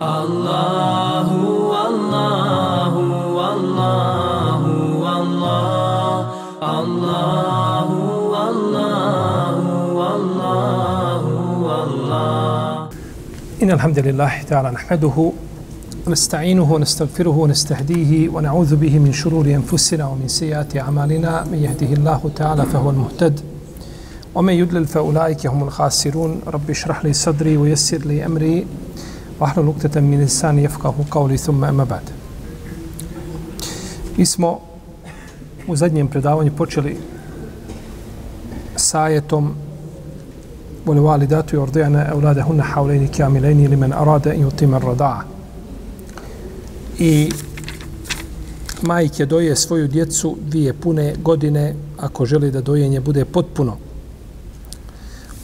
Allahu, Allahu, Allahu, Allah, Allahu, Allahu, Allahu, Allah. إن الحمد لله تعالى نحمده ونستعينه ونستغفره ونستهديه ونعوذ به من شرور أنفسنا ومن سيئات أعمالنا. من يهده الله تعالى فهو المهتد ومن يدلل فأولئك هم الخاسرون. رب اشرح لي صدري ويسر لي أمري. واحلل عقدة من لساني يفقه قولي ثم أما بعد Mi smo u zadnjem predavanju počeli sa ajetom والوالدات يرضعن أولادهن حولين كاملين لمن أراد أن يتم الرضاعة i majke doje svoju djecu dvije pune godine ako želi da dojenje bude potpuno.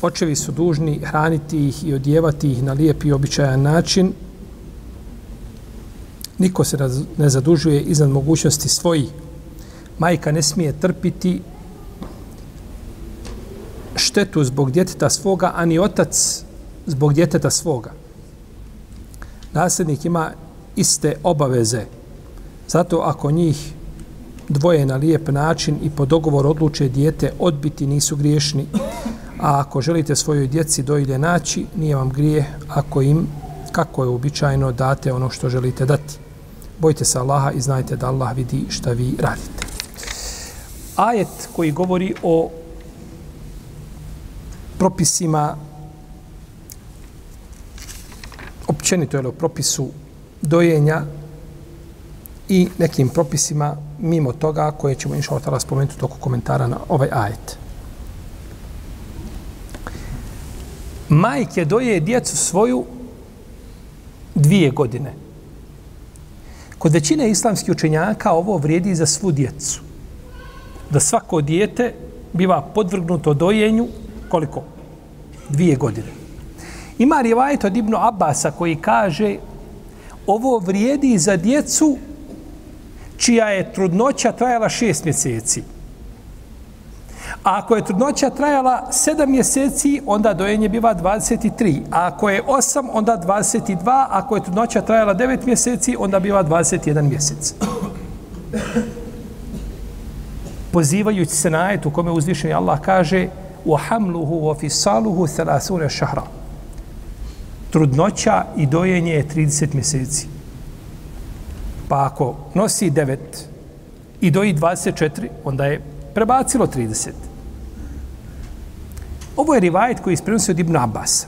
Očevi su dužni hraniti ih i odjevati ih na lijep i običajan način. Niko se ne zadužuje iznad mogućnosti svojih. Majka ne smije trpiti štetu zbog djeteta svoga, ani otac zbog djeteta svoga. Nasljednik ima iste obaveze. Zato ako njih dvoje na lijep način i po dogovor odluče dijete odbiti nisu griješni. A ako želite svojoj djeci dojilje naći, nije vam grije ako im, kako je običajno, date ono što želite dati. Bojte se Allaha i znajte da Allah vidi šta vi radite. Ajet koji govori o propisima općenito je o propisu dojenja i nekim propisima mimo toga koje ćemo inša Allah spomenuti toku komentara na ovaj ajet. Majke doje djecu svoju dvije godine. Kod većine islamskih učenjaka ovo vrijedi za svu djecu. Da svako dijete biva podvrgnuto dojenju koliko? Dvije godine. Ima rivajet od Ibnu Abasa koji kaže ovo vrijedi za djecu čija je trudnoća trajala šest mjeseci. A ako je trudnoća trajala sedam mjeseci, onda dojenje biva 23. A ako je osam, onda 22. A ako je trudnoća trajala devet mjeseci, onda biva 21 mjesec. Pozivajući se na ajet u kome uzvišeni Allah kaže وَحَمْلُهُ وَفِسَالُهُ ثَلَاثُونَ شَهْرًا Trudnoća i dojenje je 30 mjeseci. Pa ako nosi 9 i doji 24, onda je prebacilo 30. Ovo je rivajet koji isprenosio od Ibn Abbas.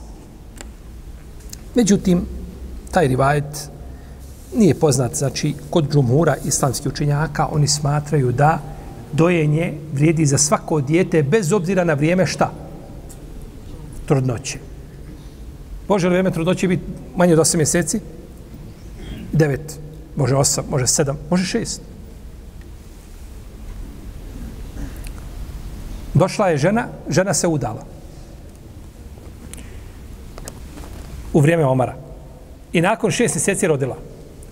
Međutim, taj rivajet nije poznat, znači, kod džumura islamskih učenjaka, oni smatraju da dojenje vrijedi za svako dijete bez obzira na vrijeme šta? Trudnoće. Može li vrijeme trudnoće biti manje od 8 mjeseci? 9, može 8, može 7, može 6. Došla je žena, žena se udala. U vrijeme Omara. I nakon šest mjeseci rodila.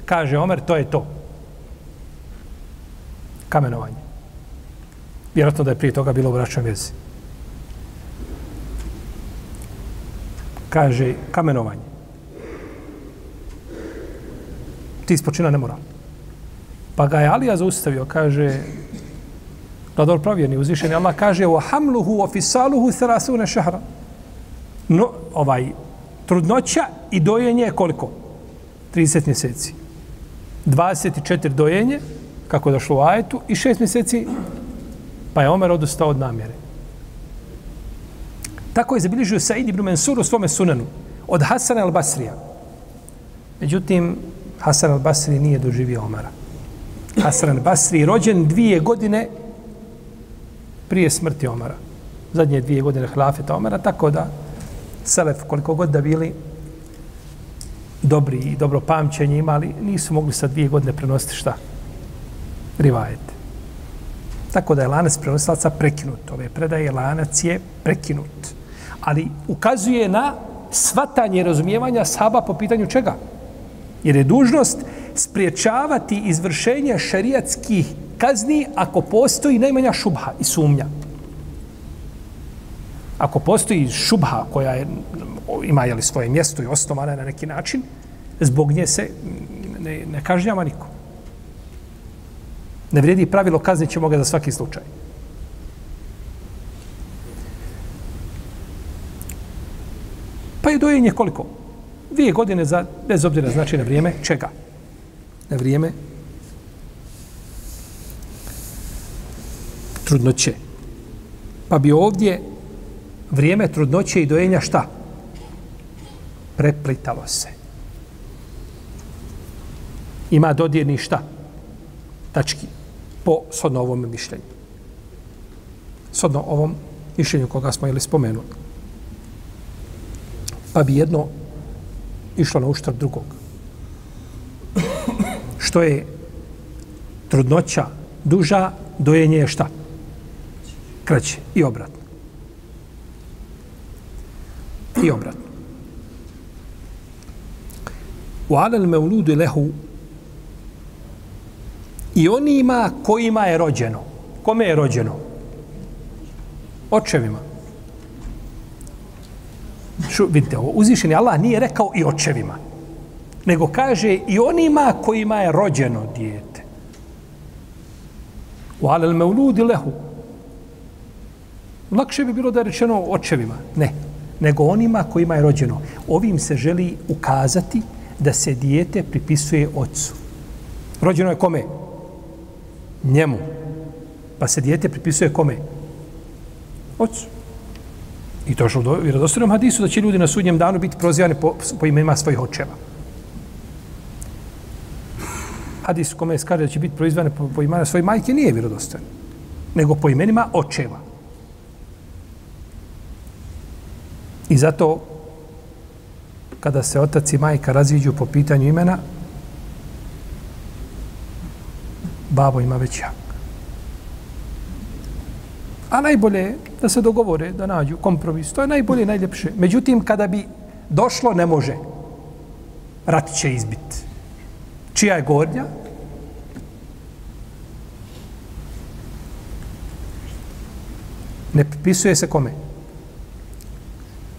Kaže Omer, to je to. Kamenovanje. Vjerojatno da je prije toga bilo u bračnoj vezi. Kaže, kamenovanje. Ti ispočina ne mora. Pa ga je Alija zaustavio, kaže, da dobro provjerni, uzvišeni Allah kaže, o hamluhu, o fisaluhu, tharasune šahra. No, ovaj, trudnoća i dojenje je koliko? 30 mjeseci. 24 dojenje, kako je došlo u ajetu, i 6 mjeseci Pa je Omer odustao od namjere. Tako je zabilježio Said ibn Mansur u svome sunanu od Hasana al-Basrija. Međutim, Hasan al-Basri nije doživio Omara. Hasan al-Basri rođen dvije godine prije smrti Omara. Zadnje dvije godine hlafeta Omara, tako da Selef, koliko god da bili dobri i dobro pamćenje imali, nisu mogli sa dvije godine prenositi šta? Rivajet. Tako da je lanac prenosilaca prekinut. Ove predaje lanac je prekinut. Ali ukazuje na svatanje razumijevanja saba po pitanju čega? Jer je dužnost spriječavati izvršenje šariatskih kazni ako postoji najmanja šubha i sumnja. Ako postoji šubha koja je, ima jeli, svoje mjesto i osnovana na neki način, zbog nje se ne, ne kažnjava niko. Ne vrijedi pravilo kaznit ćemo ga za svaki slučaj. Pa je dojenje koliko? Dvije godine za, bez obzira znači na vrijeme čega? Na vrijeme trudnoće. Pa bi ovdje vrijeme trudnoće i dojenja šta? Preplitalo se. Ima dodirni šta? Tački. Po sodno ovom mišljenju. Sodno ovom mišljenju koga smo ili spomenuli. Pa bi jedno išlo na uštrb drugog. Što je trudnoća duža, dojenje je šta? Kraće. I obratno. I obratno. U alel meuludu lehu i onima kojima je rođeno. Kome je rođeno? Očevima. Šu, vidite, ovo uzvišeni Allah nije rekao i očevima, nego kaže i onima kojima je rođeno dijete. U alel meuludi lehu. Lakše bi bilo da je rečeno očevima. Ne, nego onima kojima je rođeno. Ovim se želi ukazati da se dijete pripisuje ocu. Rođeno je kome? Njemu. Pa se dijete pripisuje kome? Ocu. I to što u vjerodostojnom hadisu da će ljudi na sudnjem danu biti prozivani po, po imenima svojih očeva. Hadis kome je skaže da će biti proizvane po, po imenima svojih majke nije vjerodostojan. Nego po imenima očeva. I zato kada se otac i majka raziđu po pitanju imena, babo ima već jak. A najbolje je da se dogovore, da nađu kompromis. To je najbolje i najljepše. Međutim, kada bi došlo, ne može. Rat će izbiti. Čija je gornja? Ne pripisuje se kome?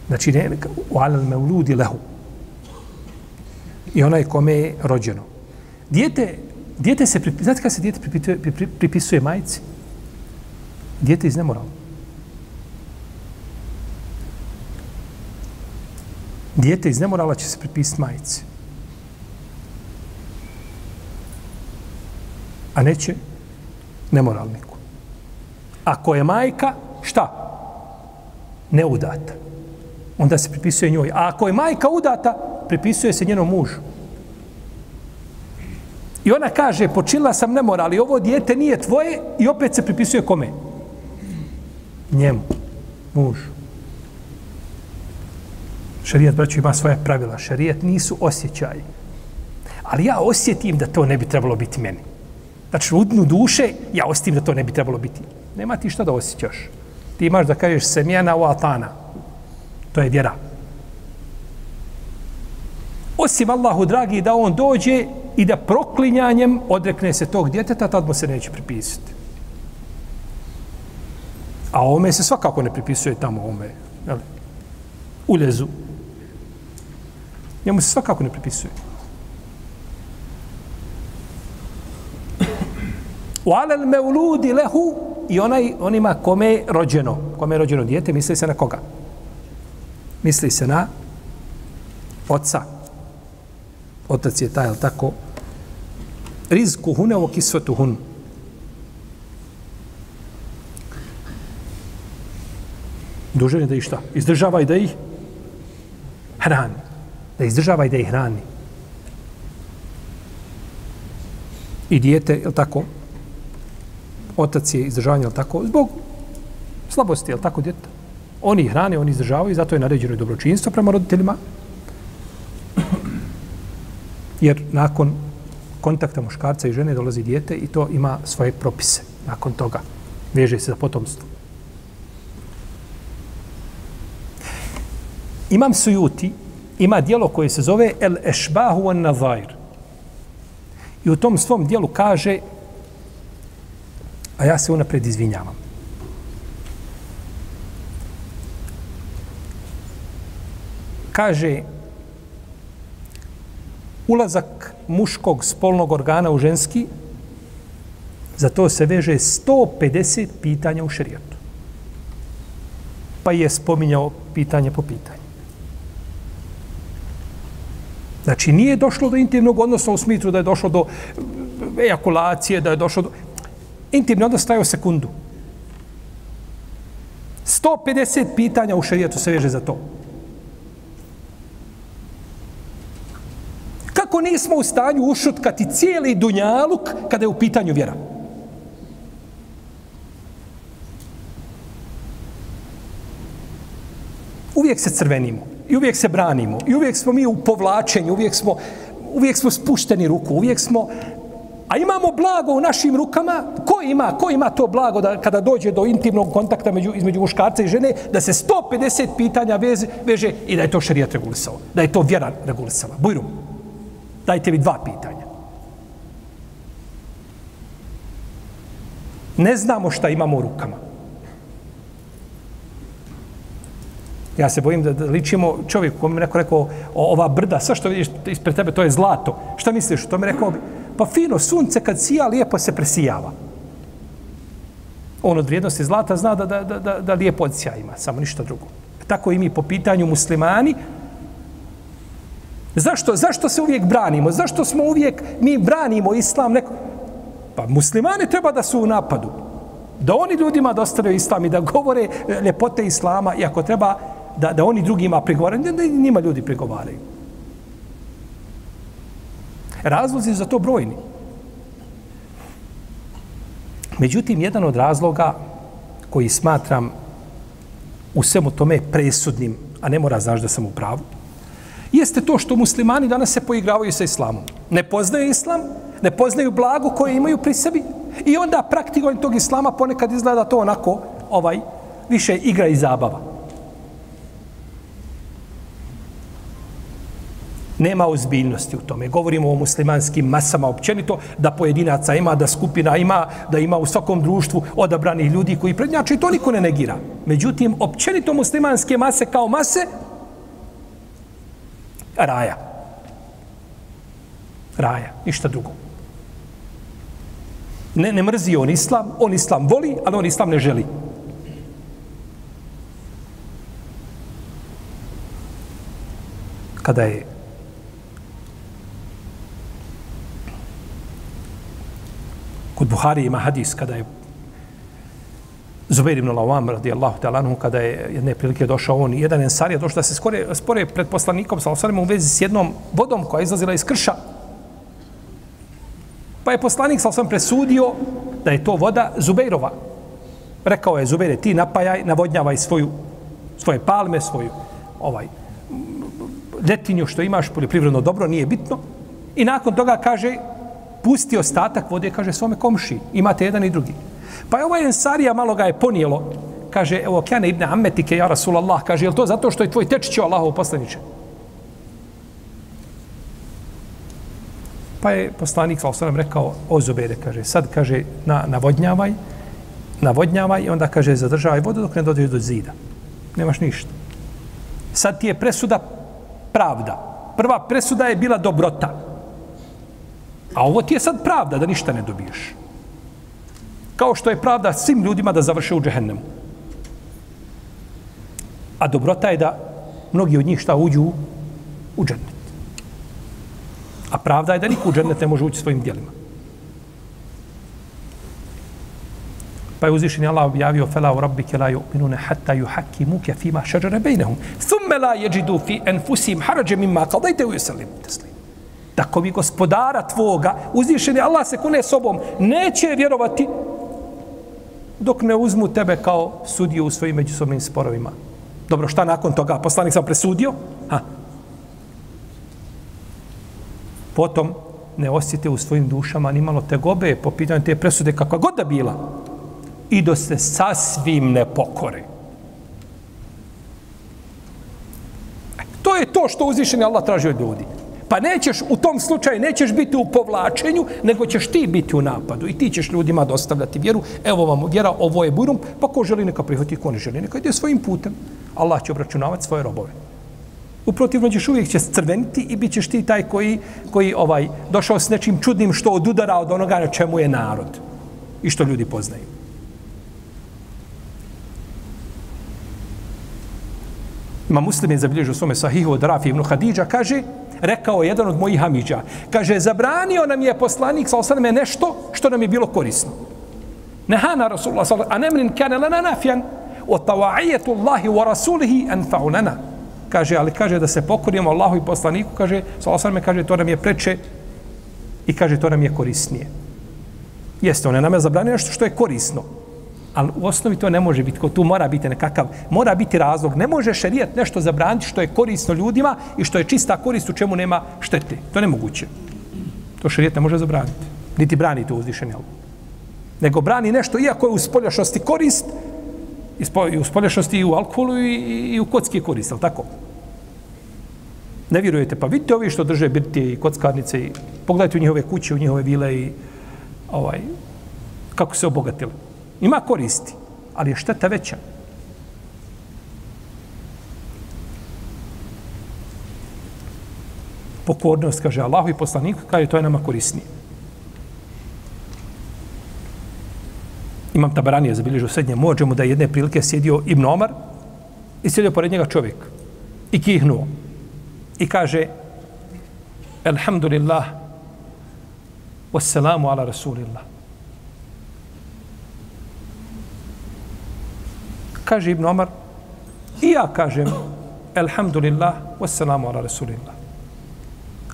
Znači, ne, u alel me uludi lehu. I onaj kome je rođeno. Dijete, dijete se, znate kada se dijete pripisuje, pripisuje majici? Dijete iz nemorala. Dijete iz nemorala će se pripisati majici. A neće nemoralniku. Ako je majka, šta? Neudata. Onda se pripisuje njoj. A ako je majka udata, pripisuje se njenom mužu. I ona kaže, počinila sam nemora, ali ovo dijete nije tvoje i opet se pripisuje kome? njemu, mužu. Šarijat, braću, ima svoje pravila. Šarijat nisu osjećaji. Ali ja osjetim da to ne bi trebalo biti meni. Znači, u dnu duše, ja osjetim da to ne bi trebalo biti. Nema ti što da osjećaš. Ti imaš da kažeš semjena u atana. To je vjera. Osim Allahu, dragi, da on dođe i da proklinjanjem odrekne se tog djeteta, tad mu se neće pripisati. A ome se svakako ne pripisuje tamo ome, jel? Ulezu. Njemu se svakako ne pripisuje. U alel meuludi lehu i onaj, onima kome je rođeno. Kome je rođeno dijete, misli se na koga? Misli se na oca. Otac je taj, ali tako? Rizku hune o kisvetu hun. dužan je da ih šta? Izdržava i da ih hrani. Da izdržava i da ih hrani. I dijete, je tako? Otac je izdržavanje, je tako? Zbog slabosti, je tako, djeta? Oni hrane, oni izdržavaju, zato je naređeno i dobročinstvo prema roditeljima. Jer nakon kontakta muškarca i žene dolazi dijete i to ima svoje propise. Nakon toga veže se za potomstvo. Imam Sujuti ima dijelo koje se zove El Ešbahu an Nazair. I u tom svom dijelu kaže, a ja se unapred izvinjavam. Kaže, ulazak muškog spolnog organa u ženski, za to se veže 150 pitanja u šerijatu. Pa je spominjao pitanje po pitanju. Znači, nije došlo do intimnog odnosa u smitru da je došlo do ejakulacije, da je došlo do... Intimni odnos stajao sekundu. 150 pitanja u šerijatu se veže za to. Kako nismo u stanju ušutkati cijeli dunjaluk kada je u pitanju vjera? Uvijek se crvenimo. I uvijek se branimo. I uvijek smo mi u povlačenju. Uvijek smo, uvijek smo spušteni ruku. Uvijek smo A imamo blago u našim rukama. Ko ima, ko ima to blago da kada dođe do intimnog kontakta među, između muškarca i žene, da se 150 pitanja veze, veže i da je to šarijat regulisao. Da je to vjera regulisala. Bujrum, dajte mi dva pitanja. Ne znamo šta imamo u rukama. Ja se bojim da, da ličimo čovjeku kome mi neko rekao, o, ova brda, sve što vidiš ispred tebe, to je zlato. Šta misliš? To mi rekao, bi, Pa fino, sunce kad sija, lijepo se presijava. On od vrijednosti zlata zna da, da, da, da, da lijepo odsija ima, samo ništa drugo. Tako i mi po pitanju muslimani. Zašto, zašto se uvijek branimo? Zašto smo uvijek, mi branimo islam? Neko... Pa muslimani treba da su u napadu. Da oni ljudima dostavljaju islam i da govore ljepote islama i ako treba da, da oni drugima prigovaraju, da njima ljudi prigovaraju. Razlozi za to brojni. Međutim, jedan od razloga koji smatram u svemu tome presudnim, a ne mora znaš da sam u pravu, jeste to što muslimani danas se poigravaju sa islamom. Ne poznaju islam, ne poznaju blago koje imaju pri sebi i onda praktikovanje tog islama ponekad izgleda to onako ovaj više igra i zabava. nema ozbiljnosti u tome. Govorimo o muslimanskim masama općenito, da pojedinaca ima, da skupina ima, da ima u svakom društvu odabranih ljudi koji prednjače i to niko ne negira. Međutim, općenito muslimanske mase kao mase, raja. Raja, ništa drugo. Ne, ne mrzi on islam, on islam voli, ali on islam ne želi. Kada je Kod Buhari ima hadis kada je Zubair ibn Lawam radijallahu ta'ala anhu kada je jedne prilike došao on jedan ensar je došao da se skore, spore pred poslanikom sa u vezi s jednom vodom koja je izlazila iz krša. Pa je poslanik sa presudio da je to voda Zubeirova. Rekao je Zubeire, ti napajaj, navodnjavaj svoju, svoje palme, svoju ovaj ljetinju što imaš, poljoprivredno dobro, nije bitno. I nakon toga kaže, pusti ostatak vode, kaže svome komši, imate jedan i drugi. Pa je ovaj ensarija malo ga je ponijelo, kaže, evo, kjane ibne Ammetike, ja Rasulallah, kaže, je to zato što je tvoj tečić o Allahov poslaniče? Pa je poslanik, sal sam rekao, o Zubere, kaže, sad, kaže, na, navodnjavaj, navodnjavaj i onda, kaže, zadržavaj vodu dok ne dođe do zida. Nemaš ništa. Sad ti je presuda pravda. Prva presuda je bila dobrota. A ovo ti je sad pravda da ništa ne dobiješ. Kao što je pravda svim ljudima da završe u džehennemu. A dobrota je da mnogi od njih šta uđu u džennet. A pravda je da niko u džennet ne može ući svojim dijelima. Pa je uzvišen Allah objavio fela u rabbike la yu'minuna hatta yuhakimuke fima šađare bejnehum. Thumme la jeđidu fi enfusim harađe mimma qadajte u yusallimu teslim tako mi gospodara tvoga, uzvišeni Allah se kune sobom, neće vjerovati dok ne uzmu tebe kao sudiju u svojim međusobnim sporovima. Dobro, šta nakon toga? Poslanik sam presudio? Ha. Potom ne osjete u svojim dušama ni malo tegobe po pitanju te presude kakva god da bila. I do se sasvim ne pokore. E, to je to što uzvišeni Allah traži od ljudi. Pa nećeš u tom slučaju, nećeš biti u povlačenju, nego ćeš ti biti u napadu i ti ćeš ljudima dostavljati vjeru. Evo vam vjera, ovo je burum, pa ko želi neka prihvati, ko ne želi, neka ide svojim putem. Allah će obračunavati svoje robove. U protivno ćeš uvijek će crveniti i bit ćeš ti taj koji, koji ovaj došao s nečim čudnim što odudara od onoga na čemu je narod i što ljudi poznaju. Ima muslim je zabilježio svome sahihu od Rafi ibn Hadidža, kaže, rekao jedan od mojih hamiđa, kaže, zabranio nam je poslanik sa osaname nešto što nam je bilo korisno. Nehana Rasulullah sallallahu alaihi wa sallam, kane lana nafjan, o tava'ijetu Allahi wa rasulihi anfa'u lana. Kaže, ali kaže da se pokorimo Allahu i poslaniku, kaže, sallallahu alaihi kaže, to nam je preče i kaže, to nam je korisnije. Jeste, on je nam je zabranio nešto što je korisno. Ali u osnovi to ne može biti, tu mora biti nekakav, mora biti razlog. Ne može šerijat nešto zabraniti što je korisno ljudima i što je čista korist u čemu nema štete. To je nemoguće. To šerijat ne može zabraniti. Niti brani to uzvišenje. Nego brani nešto, iako je u spoljašnosti korist, i u spoljašnosti i u alkoholu i, i u kocki je korist, ali tako? Ne vjerujete, pa vidite ovi što drže birtije i kockarnice i pogledajte u njihove kuće, u njihove vile i ovaj, kako se obogatili. Ima koristi, ali je šteta veća. Pokornost, kaže Allah i poslanik, kaže to je nama korisnije. Imam Tabaranije zabilježio u mođe mu da je jedne prilike sjedio Ibn Omar i sjedio pored njega čovjek i kihnuo i kaže Alhamdulillah wassalamu ala rasulillah kaže Ibn Omar, i ja kažem, elhamdulillah, wassalamu ala rasulillah.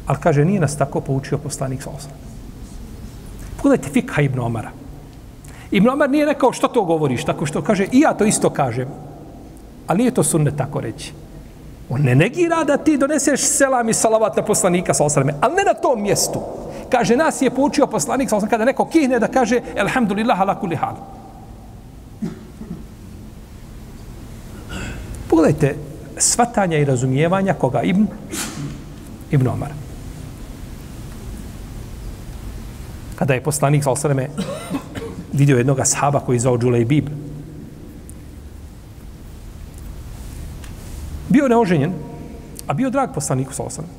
Ali kaže, nije nas tako poučio poslanik sa osam. Pogledajte fikha Ibn Omara. Ibn Omar nije rekao što to govoriš, tako što kaže, i ja to isto kažem. Ali nije to sunne tako reći. On ne negira da ti doneseš selam i salavat na poslanika sa osrame, ali ne na tom mjestu. Kaže, nas je poučio poslanik sa osrame, kada neko kihne da kaže, elhamdulillah, ala kulli hal. Pogledajte svatanja i razumijevanja koga Ibn, Ibn Omar. Kada je poslanik sa osreme vidio jednog sahaba koji je zvao Džulej Bib. Bio neoženjen, a bio drag poslaniku sa osreme.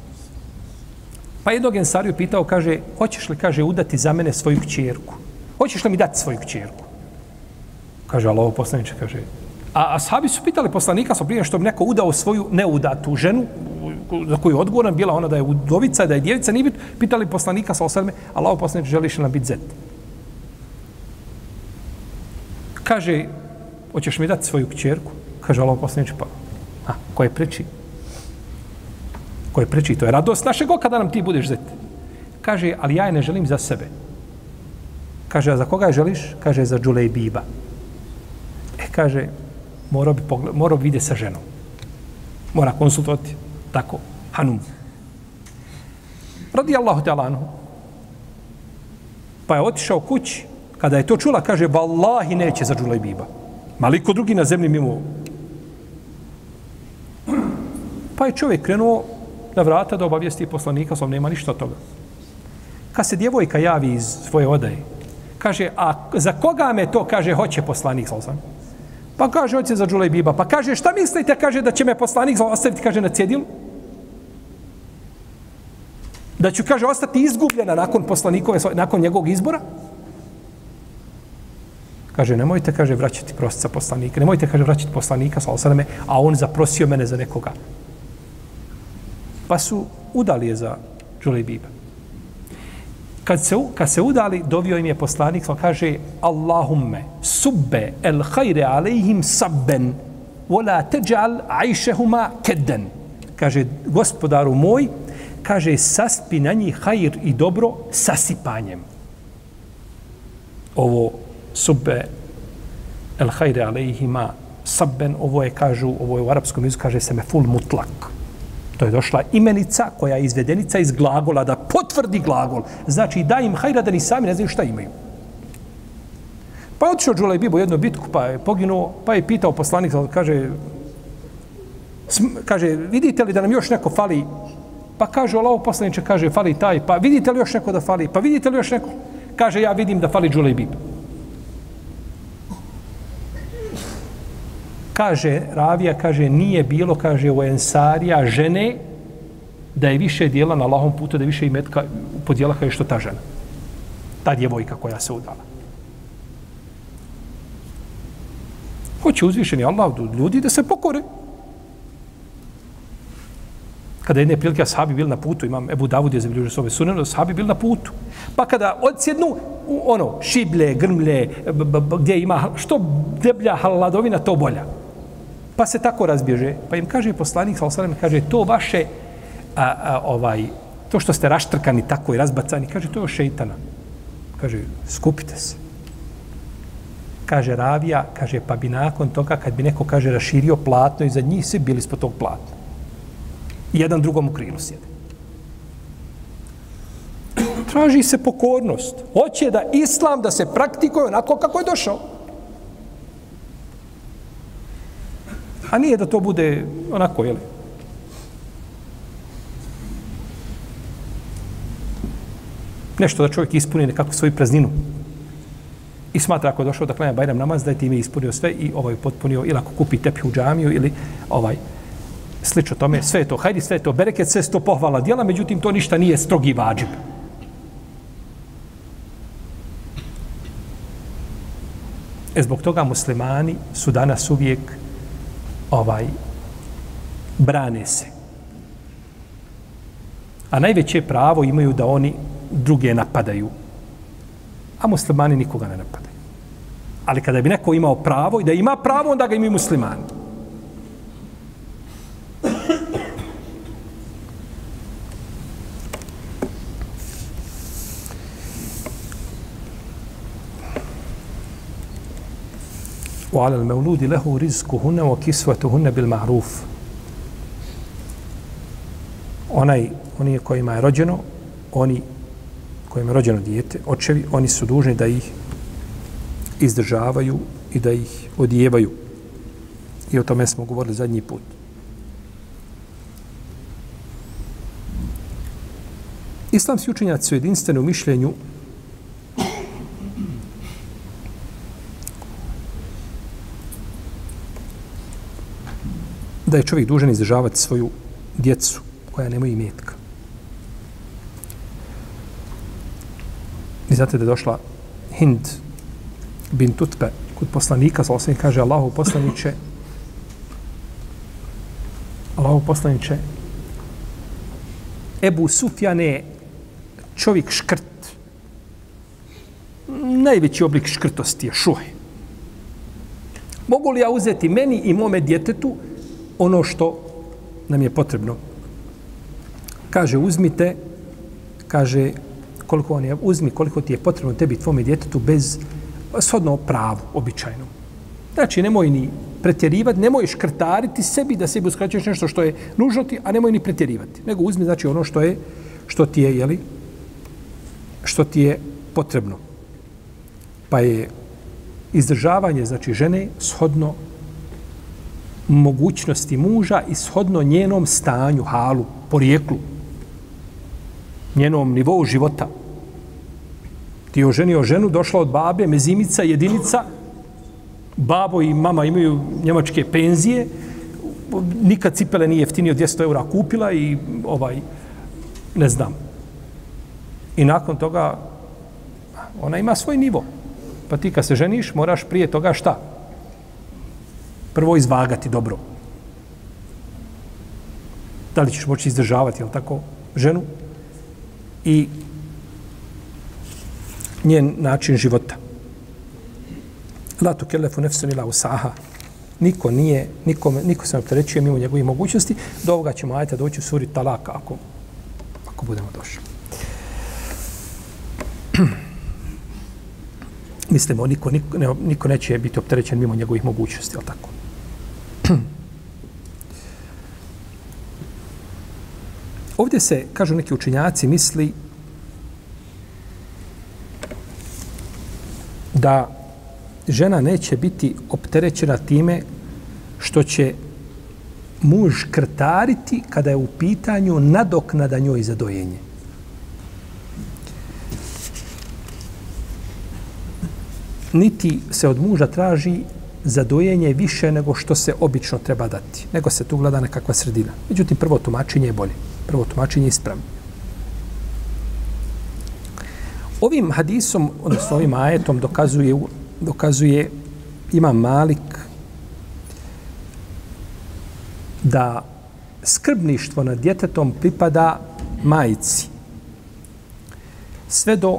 Pa jednog ensariju pitao, kaže, hoćeš li, kaže, udati za mene svoju kćerku? Hoćeš li mi dati svoju kćerku? Kaže, ali ovo poslaniče, kaže, A ashabi su pitali poslanika sa prije što bi neko udao svoju neudatu ženu, za koju je odgovoran bila ona da je udovica, da je djevica, nije pitali poslanika sa osrme, Allah poslanik želiš li nam biti zet? Kaže, hoćeš mi dati svoju kćerku? Kaže Allah poslanik, pa, a, ko je preči? Ko je preči? To je radost našeg oka da nam ti budeš zet. Kaže, ali ja je ne želim za sebe. Kaže, a za koga je želiš? Kaže, za Džulej Biba. E, kaže, morao bi, pogled, morao bi vidjeti sa ženom. Mora konsultovati. Tako, Hanum. Radi Allahu te anhu. Pa je otišao kući. Kada je to čula, kaže, vallahi neće za Džulaj Biba. Maliko drugi na zemlji mimo. Pa je čovjek krenuo na vrata da obavijesti poslanika, sam nema ništa od toga. Kad se djevojka javi iz svoje odaje, kaže, a za koga me to, kaže, hoće poslanik, sam Pa kaže, hoće za Džulejbiba. Pa kaže, šta mislite, kaže, da će me poslanik ostaviti, kaže, na cjedilu? Da ću, kaže, ostati izgubljena nakon poslanikove, nakon njegovog izbora? Kaže, nemojte, kaže, vraćati prostica poslanika. Nemojte, kaže, vraćati poslanika, sa osadame, a on zaprosio mene za nekoga. Pa su udali je za Džulejbiba kad se, kad se udali, dovio im je poslanik, on kaže, Allahumme, subbe el hajre alejhim sabben, vola teđal ajšehuma kedden. Kaže, gospodaru moj, kaže, saspi na njih hajr i dobro sasipanjem. Ovo subbe el hajre alejhima sabben, ovo je, kažu, ovo je u arapskom jeziku, kaže se me ful mutlak. To je došla imenica koja je izvedenica iz glagola da potvrdi glagol. Znači da im hajra da ni sami ne znaju šta imaju. Pa je otišao Đulaj Bibo jednu bitku, pa je poginuo, pa je pitao poslanik, kaže, kaže, vidite li da nam još neko fali? Pa kaže, Allaho poslaniče, kaže, fali taj, pa vidite li još neko da fali? Pa vidite li još neko? Kaže, ja vidim da fali Đulaj Kaže, Ravija, kaže, nije bilo, kaže, u Ensarija žene da je više dijela na Allahom putu, da je više imetka podijela kao što ta žena. Ta djevojka koja se udala. Hoće uzvišeni Allah od ljudi da se pokore. Kada jedne prilike ashabi bili na putu, imam Ebu Davud je zabilježio s ove sunene, ashabi bili na putu. Pa kada odsjednu, ono, šiblje, grmlje, gdje ima, što deblja haladovina, to bolja. Pa se tako razbježe. Pa im kaže poslanik, sal salam, kaže, to vaše, a, a, ovaj, to što ste raštrkani tako i razbacani, kaže, to je šeitana. Kaže, skupite se. Kaže Ravija, kaže, pa bi nakon toga, kad bi neko, kaže, raširio platno i za njih svi bili ispod tog platna. Jedan drugom u krilu sjede. Traži se pokornost. Hoće da islam da se praktikuje onako kako je došao. A nije da to bude onako, jel? Nešto da čovjek ispuni nekako svoju prazninu. I smatra ako je došao da klanja Bajram namaz, da je time ispunio sve i ovaj potpunio, ili ako kupi tepi u džamiju, ili ovaj, slično tome, sve je to, hajdi, sve je to, bereket, sve je to pohvala djela, međutim, to ništa nije strogi vađib. E zbog toga muslimani su danas uvijek ovaj brane se. A najveće pravo imaju da oni druge napadaju. A muslimani nikoga ne napadaju. Ali kada bi neko imao pravo i da ima pravo, onda ga imaju muslimani. وعلى المولود له رزقهن وكسوتهن بالمعروف onaj oni kojima je rođeno oni kojima je rođeno dijete očevi oni su dužni da ih izdržavaju i da ih odijevaju i o tome smo govorili zadnji put Islamski učenjaci su jedinstveni u mišljenju da je čovjek dužan izdržavati svoju djecu koja nemaju imetka. I znate da je došla Hind bin Tutbe kod poslanika, sa osam kaže Allahu poslaniće Allahu poslaniće Ebu Sufjan je čovjek škrt. Najveći oblik škrtosti je šuhe. Mogu li ja uzeti meni i mome djetetu ono što nam je potrebno. Kaže, uzmite, kaže, koliko on je, uzmi koliko ti je potrebno tebi tvome djetetu bez shodno pravu, običajno. Znači, nemoj ni pretjerivati, nemoj škrtariti sebi da sebi uskraćuješ nešto što je nužno ti, a nemoj ni pretjerivati. Nego uzmi, znači, ono što je, što ti je, jeli, što ti je potrebno. Pa je izdržavanje, znači, žene shodno mogućnosti muža i shodno njenom stanju, halu, porijeklu, njenom nivou života. Ti je oženio ženu, došla od babe, mezimica, jedinica, babo i mama imaju njemačke penzije, nikad cipele nije jeftinije od 200 eura kupila i ovaj, ne znam. I nakon toga ona ima svoj nivo. Pa ti kad se ženiš, moraš prije toga šta? Prvo izvagati dobro. Da li ćeš moći izdržavati, jel tako, ženu i njen način života. La tu kelefu nefsun ila usaha. Niko nije, niko, niko se ne opterećuje mimo njegovih mogućnosti. Do ovoga ćemo ajte doći u suri talaka ako, ako budemo došli. Mislimo, niko, niko, ne, niko neće biti opterećen mimo njegovih mogućnosti, ali tako? Ovdje se, kažu neki učinjaci, misli da žena neće biti opterećena time što će muž krtariti kada je u pitanju nadoknada njoj za dojenje. Niti se od muža traži za dojenje više nego što se obično treba dati. Nego se tu gleda nekakva sredina. Međutim, prvo tumačenje je bolje. Prvo tumačenje je ispravno. Ovim hadisom, odnosno ovim ajetom, dokazuje, dokazuje ima Malik da skrbništvo nad djetetom pripada majici. Sve do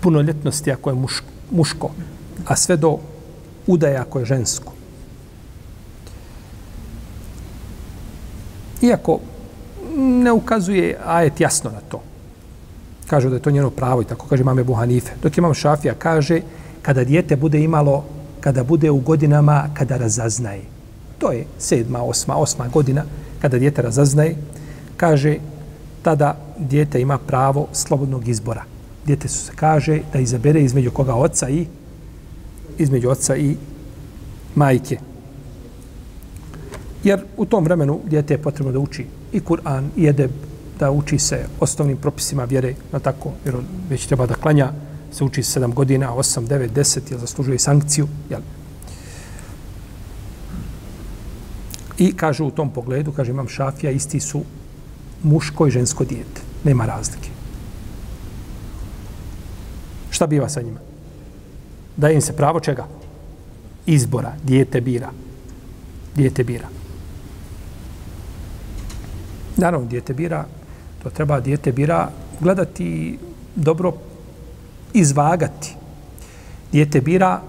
punoljetnosti ako je muško, muško, a sve do udaja ako je žensko. Iako ne ukazuje ajet jasno na to. Kažu da je to njeno pravo i tako kaže mame Buhanife. Dok imam Šafija kaže kada dijete bude imalo, kada bude u godinama kada razaznaje. To je sedma, osma, osma godina kada dijete razaznaje. Kaže tada dijete ima pravo slobodnog izbora djetetu se kaže da izabere između koga oca i između oca i majke. Jer u tom vremenu djete je potrebno da uči i Kur'an i Edeb, da uči se osnovnim propisima vjere, na tako, jer on već treba da klanja, se uči 7 godina, 8, 9, 10, jer zaslužuje sankciju. Jel? I kažu u tom pogledu, kaže imam šafija, isti su muško i žensko dijete. Nema razlike šta biva sa njima? Da im se pravo čega? Izbora. Dijete bira. Dijete bira. Naravno, dijete bira, to treba dijete bira gledati dobro izvagati. Dijete bira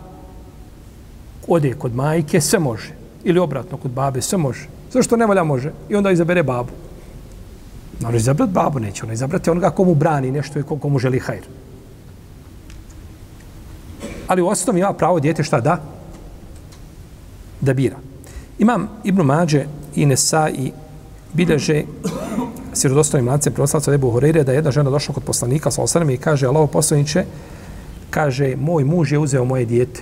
ode kod majke, sve može. Ili obratno, kod babe, sve može. Zašto ne valja može? I onda izabere babu. Ono izabrat babu neće, ono izabrati onoga komu brani nešto i komu želi hajr ali u osnovi ima pravo dijete šta da? Da bira. Imam Ibn Mađe i Nesa i bilježe sirodostojnim lancem prenoslavca Ebu Horeire da je jedna žena došla kod poslanika sa osanem i kaže, Allaho poslaniće, kaže, moj muž je uzeo moje dijete.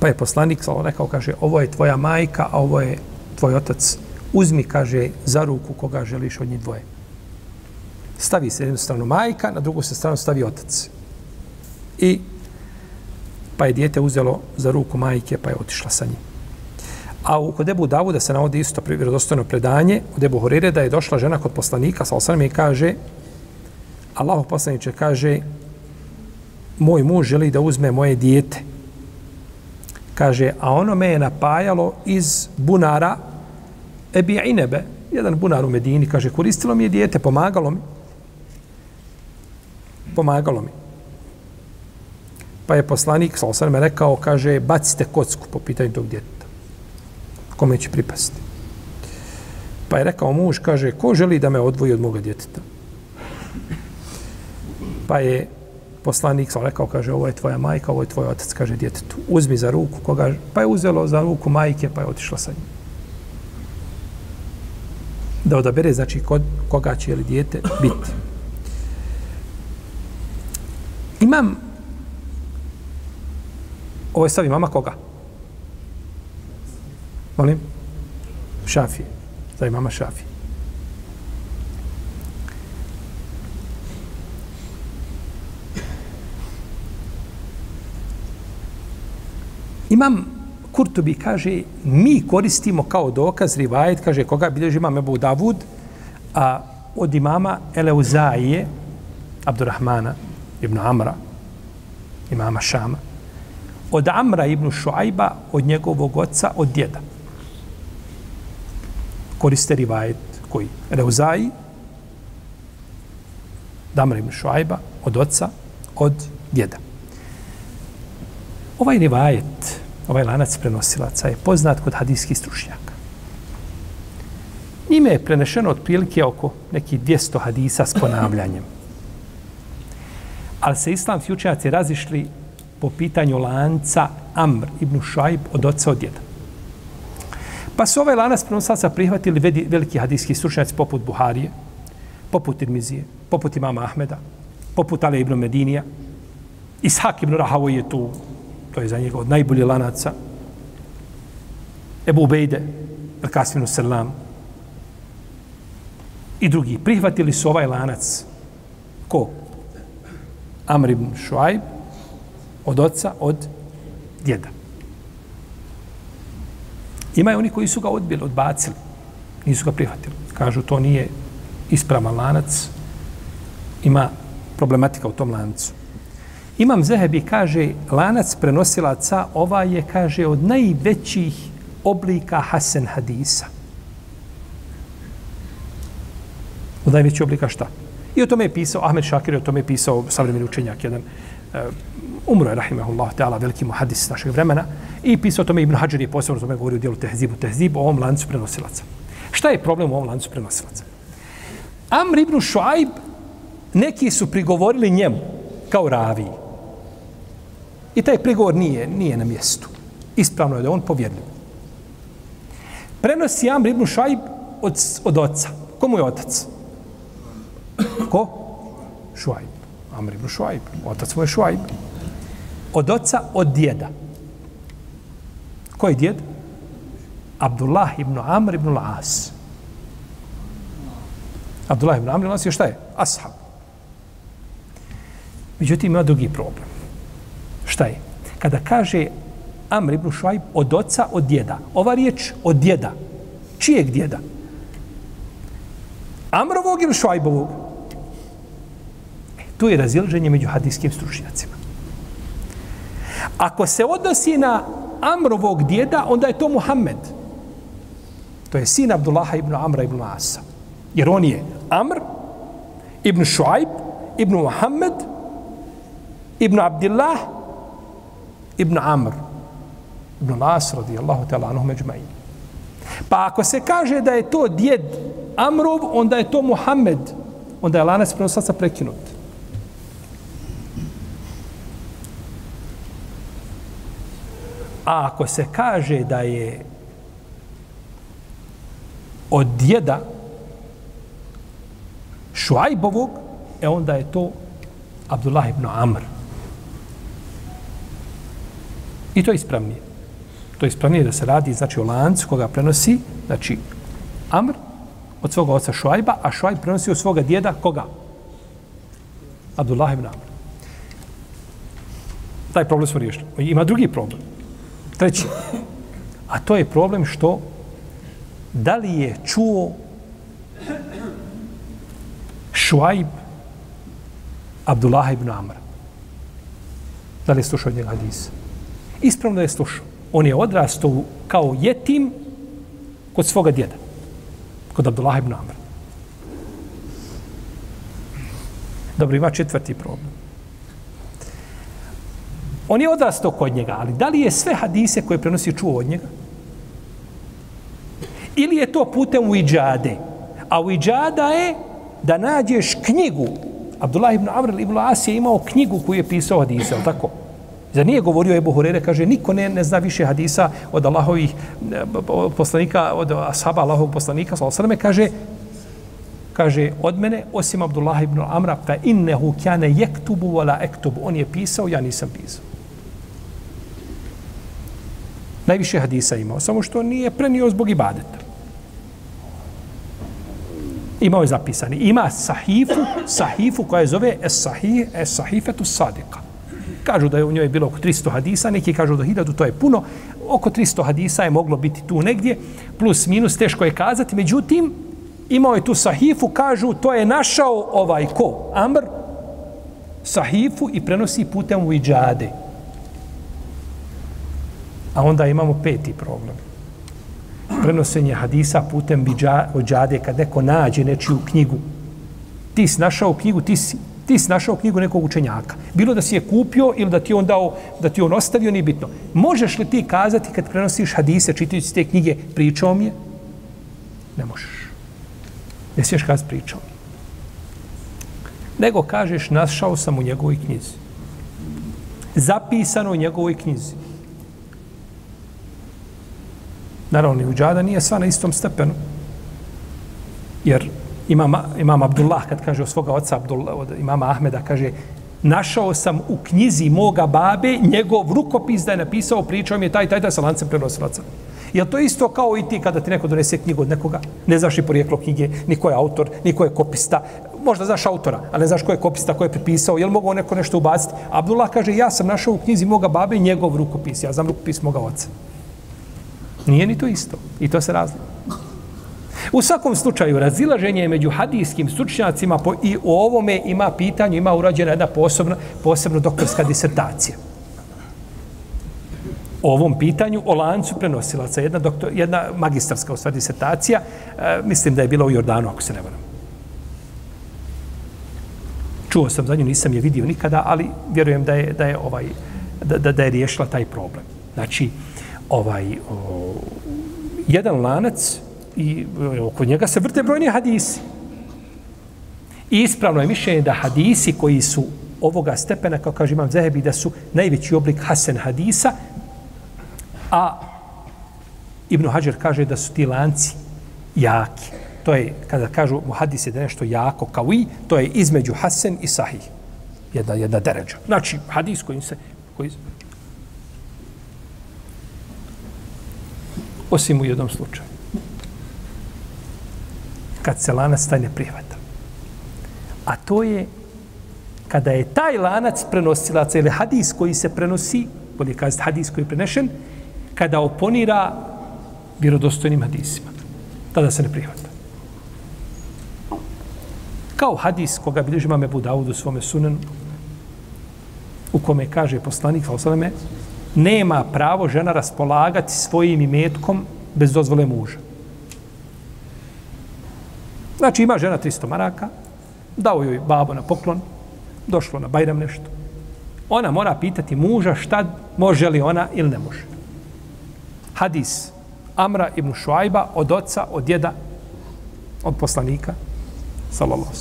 Pa je poslanik sa rekao, kaže, ovo je tvoja majka, a ovo je tvoj otac. Uzmi, kaže, za ruku koga želiš od njih dvoje. Stavi se jednu stranu majka, na drugu se stranu stavi otac. I pa je dijete uzelo za ruku majke pa je otišla sa njim. A u kod Ebu Davuda se navodi isto vjerodostojno predanje od Ebu Horire da je došla žena kod poslanika sa osanem i kaže Allahu poslaniče kaže moj muž želi da uzme moje dijete. Kaže, a ono me je napajalo iz bunara Ebi Inebe, jedan bunar u Medini, kaže, koristilo mi je dijete, pomagalo mi. Pomagalo mi. Pa je poslanik, sa osvrame, rekao, kaže, bacite kocku po pitanju tog djeteta. Kome će pripasti? Pa je rekao muž, kaže, ko želi da me odvoji od moga djeteta? Pa je poslanik sam rekao, kaže, ovo je tvoja majka, ovo je tvoj otac, kaže djetetu. Uzmi za ruku koga, pa je uzelo za ruku majke, pa je otišla sa njim. Da odabere, znači, kod, koga će li dijete biti. Imam Ovo je stav mama koga? Molim? Šafije. Za mama Šafije. Imam Kurtubi kaže, mi koristimo kao dokaz rivajet, kaže, koga bilježi imam Ebu Davud, a od imama Eleuzaije, Abdurrahmana, ibn Amra, imama Šama, od Amra ibn Šuajba, od njegovog oca, od djeda. Koriste rivajet koji? Reuzaji, Damra ibn Šuajba, od oca, od djeda. Ovaj rivajet, ovaj lanac prenosilaca je poznat kod hadijskih stručnjaka. Njime je prenešeno otprilike oko nekih 200 hadisa s ponavljanjem. Ali se islamski učenjaci razišli po pitanju lanca Amr ibn Šajb od oca od djeda. Pa su ovaj lanac prenosaca prihvatili veliki hadijski stručnjaci poput Buharije, poput Irmizije, poput imama Ahmeda, poput Ali ibn Medinija. Ishak ibn Rahavo je tu, to je za njega od najbolji lanaca. Ebu Ubejde, Al-Kasminu Selam. I drugi. Prihvatili su ovaj lanac. Ko? Amr ibn Šuajb, Od oca, od djeda. Ima oni koji su ga odbili, odbacili. Nisu ga prihvatili. Kažu, to nije ispravan lanac. Ima problematika u tom lancu. Imam Zehebi kaže, lanac prenosilaca, ova je, kaže, od najvećih oblika Hasan hadisa. Od najvećih oblika šta? I o tome je pisao, Ahmed Šakir o tome je pisao savremeni učenjak, jedan uh, umro je, rahimahullah, ta'ala, veliki muhadis našeg vremena, i pisao o tome Ibn Hajar je posebno o tome govorio u dijelu Tehzibu, Tehzib, o ovom lancu prenosilaca. Šta je problem u ovom lancu prenosilaca? Amr ibn Šuaib, neki su prigovorili njemu, kao raviji. I taj prigovor nije, nije na mjestu. Ispravno je da on povjerljiv. Prenosi Amr ibn Šuaib od, od oca. Komu je otac? Ko? Šuaib. Amr ibn Šuaib. Otac mu je Šuaib. Od oca, od djeda. Koji djed? Abdullah ibn Amr ibn Las. Abdullah ibn Amr ibn Las je šta je? Ashab. Međutim, ima drugi problem. Šta je? Kada kaže Amr ibn Šuaib od oca, od djeda. Ova riječ od djeda. Čijeg djeda? Amrovog ili Šuaibovog? Tu je razilženje među hadijskim stručnjacima. Ako se odnosi na Amrovog djeda, onda je to Muhammed. To je sin Abdullaha ibn Amra ibn Asa. Jer on je Amr ibn Shuaib, ibn Muhammed ibn Abdillah ibn Amr ibn Nas radijallahu ta'ala anuhu međma'in. Pa ako se kaže da je to djed Amrov, onda je to Muhammed. Onda je lanac prenosaca prekinut. A ako se kaže da je od djeda Šuajbovog, e onda je to Abdullah ibn Amr. I to je ispravnije. To je ispravnije da se radi znači, o lancu koga prenosi, znači Amr od svoga oca Šuajba, a Šuajb prenosi od svoga djeda koga? Abdullah ibn Amr. Taj problem smo riješili. Ima drugi problem. Treći. A to je problem što da li je čuo Šuajb Abdullah ibn Amr. Da li je slušao od njega hadisa? Ispravno da je slušao. On je odrastao kao jetim kod svoga djeda. Kod Abdullah ibn Amr. Dobro, ima četvrti problem. On je odrastao kod njega, ali da li je sve hadise koje prenosi čuo od njega? Ili je to putem u iđade? A u iđada je da nađeš knjigu. Abdullah ibn Amr ibn As je imao knjigu koju je pisao hadise, ali tako? Zar nije govorio Ebu Hurere, kaže, niko ne, ne zna više hadisa od Allahovih eh, poslanika, od ashaba Allahovog poslanika, sallam, kaže, kaže, od mene, osim Abdullah ibn Amra, fa innehu kjane jektubu wala ektubu. On je pisao, ja nisam pisao. Najviše hadisa imao, samo što nije prenio zbog ibadeta. Imao je zapisani. Ima sahifu, sahifu koja je zove es, sahih, es sahifetu sadika. Kažu da je u njoj bilo oko 300 hadisa, neki kažu da 1000, to je puno. Oko 300 hadisa je moglo biti tu negdje, plus minus, teško je kazati. Međutim, imao je tu sahifu, kažu, to je našao ovaj ko? Amr, sahifu i prenosi putem u iđade. A onda imamo peti problem. Prenosenje hadisa putem iđade kad neko nađe nečiju knjigu. Ti si našao knjigu, ti si ti si našao knjigu nekog učenjaka. Bilo da si je kupio ili da ti on dao, da ti on ostavio, nije bitno. Možeš li ti kazati kad prenosiš hadise, čitajući te knjige, pričao mi je? Ne možeš. Ne smiješ kazati pričao mi. Nego kažeš, našao sam u njegovoj knjizi. Zapisano u njegovoj knjizi. Naravno, ni uđada nije sva na istom stepenu. Jer imam, imam Abdullah kad kaže o svoga oca Abdullah, od imama Ahmeda kaže našao sam u knjizi moga babe njegov rukopis da je napisao pričao mi je taj taj taj sa lancem prenosilaca. Jel to isto kao i ti kada ti neko donese knjigu od nekoga? Ne znaš ni porijeklo knjige, ni ko je autor, ni ko je kopista. možda znaš autora, ali ne znaš ko je kopista, ko je prepisao, jel mogao neko nešto ubaciti? Abdullah kaže, ja sam našao u knjizi moga babe njegov rukopis, ja znam rukopis moga oca. Nije ni to isto. I to se razlika. U svakom slučaju, razilaženje među hadijskim stručnjacima po, i o ovome ima pitanje, ima urađena jedna posebna, posebno doktorska disertacija. O ovom pitanju, o lancu prenosilaca, jedna, doktor, jedna magistarska stvari disertacija, e, mislim da je bila u Jordanu, ako se ne varam. Čuo sam za nju, nisam je vidio nikada, ali vjerujem da je, da je, ovaj, da, da, da je riješila taj problem. Znači, ovaj, o, jedan lanac, i oko njega se vrte brojni hadisi. I ispravno je mišljenje da hadisi koji su ovoga stepena, kao kaže imam Zehebi, da su najveći oblik hasen hadisa, a Ibn Hajar kaže da su ti lanci jaki. To je, kada kažu mu hadise da je nešto jako kao i, to je između hasen i sahih. Jedna, jedna deređa. Znači, hadis koji se... Koji... Osim u jednom slučaju kad se lanac taj ne prihvata. A to je kada je taj lanac prenosilaca ili hadis koji se prenosi, bolje kazati hadis koji je prenešen, kada oponira vjerodostojnim hadisima. Tada se ne prihvata. Kao hadis koga bilježi mame Budavud u svome sunenu, u kome kaže poslanik, Falusaleme, nema pravo žena raspolagati svojim imetkom bez dozvole muža. Znači ima žena 300 maraka, dao joj babo na poklon, došlo na Bajram nešto. Ona mora pitati muža šta može li ona ili ne može. Hadis Amra ibn Šuajba od oca, od djeda, od poslanika, sallallahu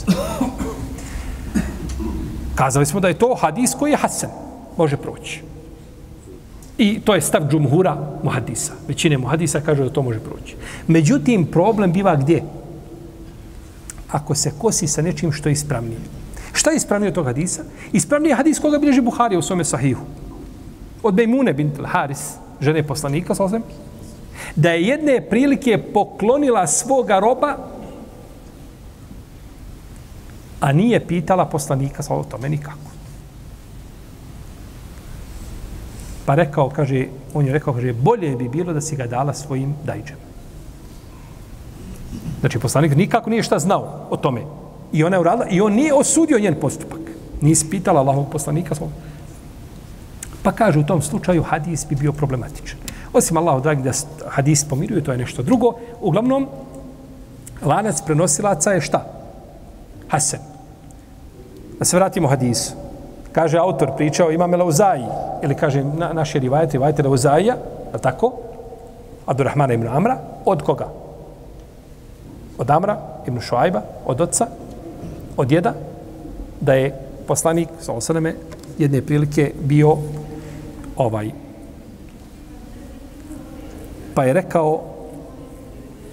Kazali smo da je to hadis koji je hasan, može proći. I to je stav džumhura muhadisa. Većine muhadisa kažu da to može proći. Međutim, problem biva gdje? ako se kosi sa nečim što je ispravnije. Šta je ispravnije od tog hadisa? Ispravnije je hadis koga bilježi Buhari u svome sahihu. Od Bejmune bint Haris, žene poslanika, sasvim, da je jedne prilike poklonila svoga roba, a nije pitala poslanika sa o tome nikako. Pa rekao, kaže, on je rekao, kaže, bolje bi bilo da si ga dala svojim dajđama. Znači, poslanik nikako nije šta znao o tome. I ona je uradila, i on nije osudio njen postupak. Nije ispitala Allahog poslanika svog. Pa kaže, u tom slučaju hadis bi bio problematičan. Osim Allahu dragi da hadis pomiruje, to je nešto drugo. Uglavnom, lanac prenosilaca je šta? Hasan. Da se vratimo hadisu. Kaže autor, pričao, ima Melauzaji, ili kaže na, naše rivajete, rivajete Melauzaija, je tako? Abdurrahmana ibn Amra, od koga? od Amra ibn Šuajba, od oca, od jeda, da je poslanik, sa osaname, jedne prilike bio ovaj. Pa je rekao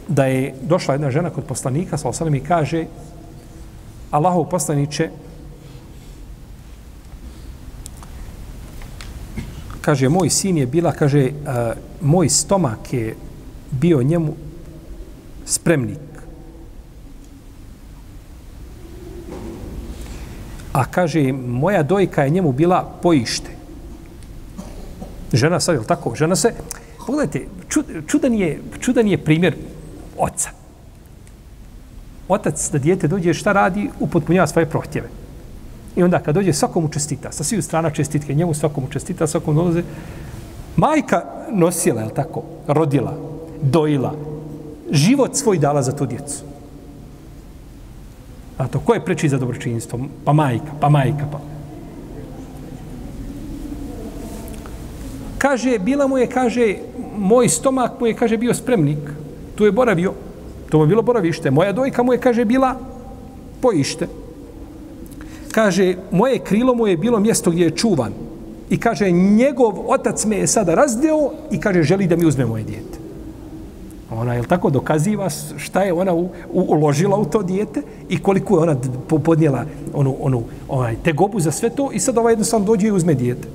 da je došla jedna žena kod poslanika, sa osaname, i kaže Allahov poslaniće, kaže, moj sin je bila, kaže, uh, moj stomak je bio njemu spremnik. a kaže, moja dojka je njemu bila poište. Žena sad, je tako? Žena se, pogledajte, čudan je, čudan je primjer oca. Otac, da dijete dođe, šta radi? Upotpunjava svoje prohtjeve. I onda kad dođe, svakom mu čestita. Sa svih strana čestitke, njemu svakom mu čestita, svakom dolaze. Majka nosila, je tako? Rodila, dojila, život svoj dala za tu djecu. A to ko je preči za dobročinstvo? Pa majka, pa majka, pa. Kaže, bila mu je, kaže, moj stomak mu je, kaže, bio spremnik. Tu je boravio. To mu je bilo boravište. Moja dojka mu je, kaže, bila poište. Kaže, moje krilo mu je bilo mjesto gdje je čuvan. I kaže, njegov otac me je sada razdeo i kaže, želi da mi uzme moje dijete. Ona je tako dokaziva šta je ona u, u, uložila u to dijete i koliko je ona podnijela onu, onu onaj, tegobu za sve to i sad ovaj jednostavno dođe i uzme dijete.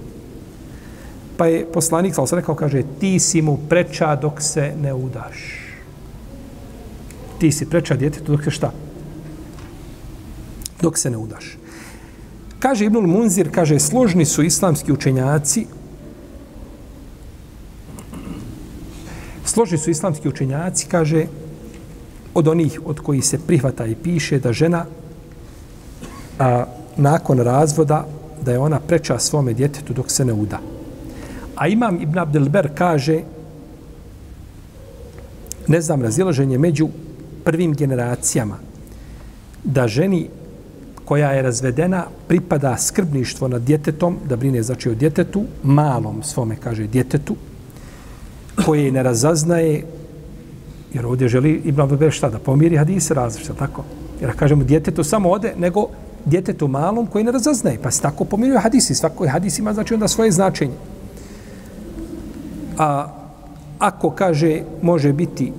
Pa je poslanik, ali se rekao, kaže, ti si mu preča dok se ne udaš. Ti si preča djetetu dok se šta? dok se ne udaš. Kaže Ibnul Munzir, kaže, složni su islamski učenjaci složni su islamski učenjaci, kaže, od onih od koji se prihvata i piše da žena a, nakon razvoda da je ona preča svome djetetu dok se ne uda. A imam Ibn Abdelber kaže ne znam razilaženje među prvim generacijama da ženi koja je razvedena pripada skrbništvo nad djetetom, da brine znači o djetetu, malom svome, kaže, djetetu, koje ne razaznaje, jer ovdje želi Ibn Abdelber šta, da pomiri hadise različite, tako? Jer kažemo djetetu samo ode, nego djetetu malom koji ne razaznaje. Pa se tako pomiruje hadisi. Svako hadis ima znači onda svoje značenje. A ako kaže može biti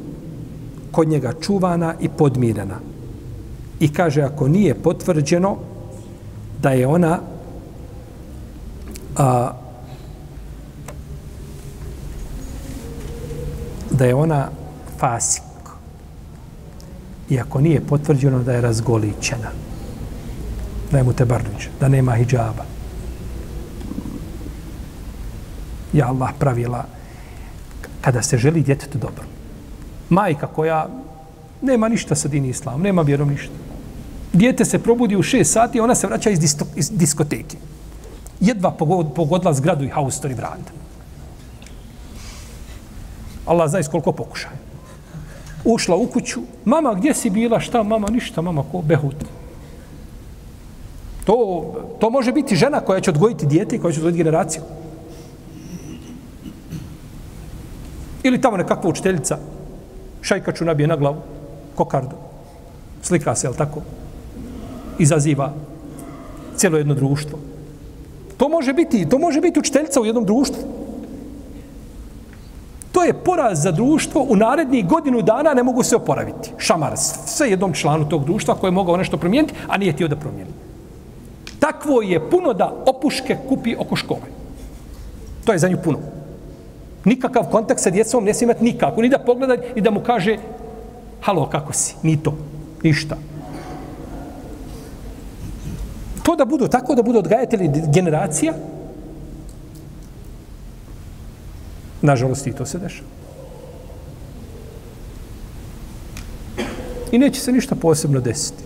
kod njega čuvana i podmirena. I kaže ako nije potvrđeno da je ona a, da je ona fasik. I ako nije potvrđeno da je razgoličena da je mu te da nema hijjaba. Ja Allah pravila kada se želi djetetu dobro. Majka koja nema ništa sa dini islam, nema vjerom ništa. Dijete se probudi u 6 sati, ona se vraća iz, disto, iz diskoteke. Jedva pogodila zgradu i haustor i vranda. Allah zna iz koliko pokušaja. Ušla u kuću. Mama, gdje si bila? Šta, mama? Ništa, mama, ko behut. To, to može biti žena koja će odgojiti dijete i koja će odgojiti generaciju. Ili tamo nekakva učiteljica, šajkaču nabije na glavu, kokardu, slika se, jel tako, izaziva cijelo jedno društvo. To može biti, to može biti učiteljica u jednom društvu. To je poraz za društvo, u narednih godinu dana ne mogu se oporaviti. Šamar, sve jednom članu tog društva koji je mogao nešto promijeniti, a nije tio da promijeni. Takvo je puno da opuške kupi oko škole. To je za nju puno. Nikakav kontakt sa djecom ne smije imati nikako. Ni da pogleda i da mu kaže halo, kako si? Ni to. Ništa. To da budu tako, da budu odgajatelji generacija, nažalost i to se dešava. I neće se ništa posebno desiti.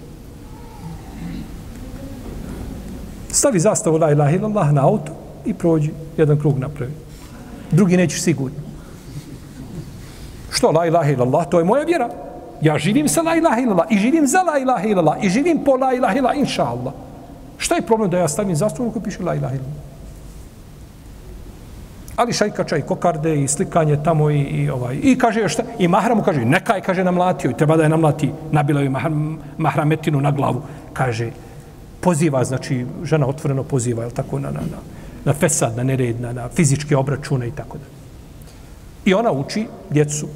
Stavi zastavu la ilaha illallah na auto i prođi jedan krug napravi. Drugi nećeš sigurno. Što la ilaha illallah? To je moja vjera. Ja živim sa la ilaha illallah i živim za la ilaha illallah i živim po la ilaha illallah, inša Allah. Šta je problem da ja stavim zastavu koju piše la ilaha illallah? Ali šajkača i kokarde i slikanje tamo i, i ovaj i kaže još šta i mahramu kaže neka je kaže namlatio i treba da je namlati nabila je mahram, mahrametinu na glavu kaže poziva, znači žena otvoreno poziva, je tako, na, na, na, na fesad, na nered, na, na fizičke obračune i tako da. I ona uči djecu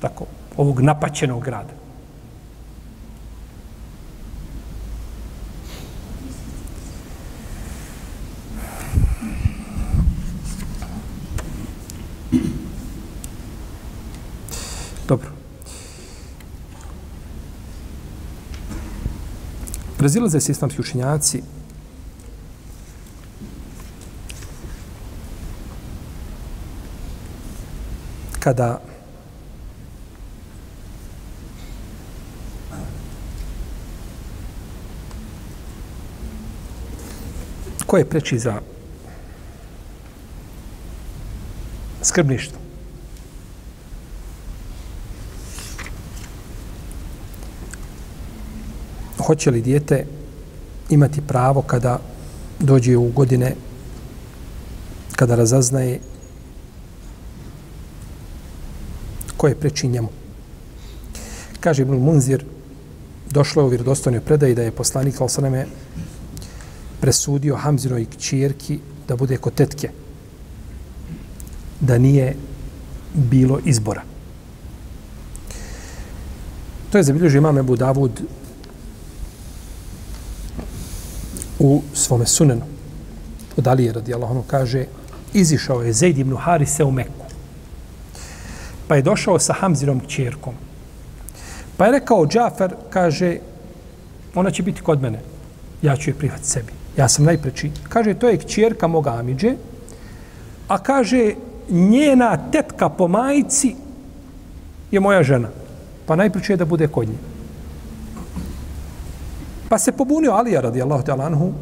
tako, ovog napaćenog grada. Dobro. Razilaze se islamski učenjaci kada ko je preči za skrbništvo? Hoće li dijete imati pravo kada dođe u godine kada razaznaje ko je preči njemu. Kaže Ibn Munzir, došlo je u vjerodostojnoj predaji da je poslanik Al-Saname presudio Hamzinoj kćerki da bude kod tetke. Da nije bilo izbora. To je zabilježio imam Ebu Davud u svome sunenu. Od Alije radijallahu anhu kaže izišao je Zaid ibn Harise u Meku. Pa je došao sa Hamzirom kćerkom. Pa je rekao Džafer, kaže, ona će biti kod mene. Ja ću je prihvatiti sebi. Ja sam najpreči. Kaže, to je kćerka moga Amidže, a kaže, njena tetka po majici je moja žena. Pa najpreči je da bude kod nje. Pa se pobunio Alija radijallahu ta'ala anhu,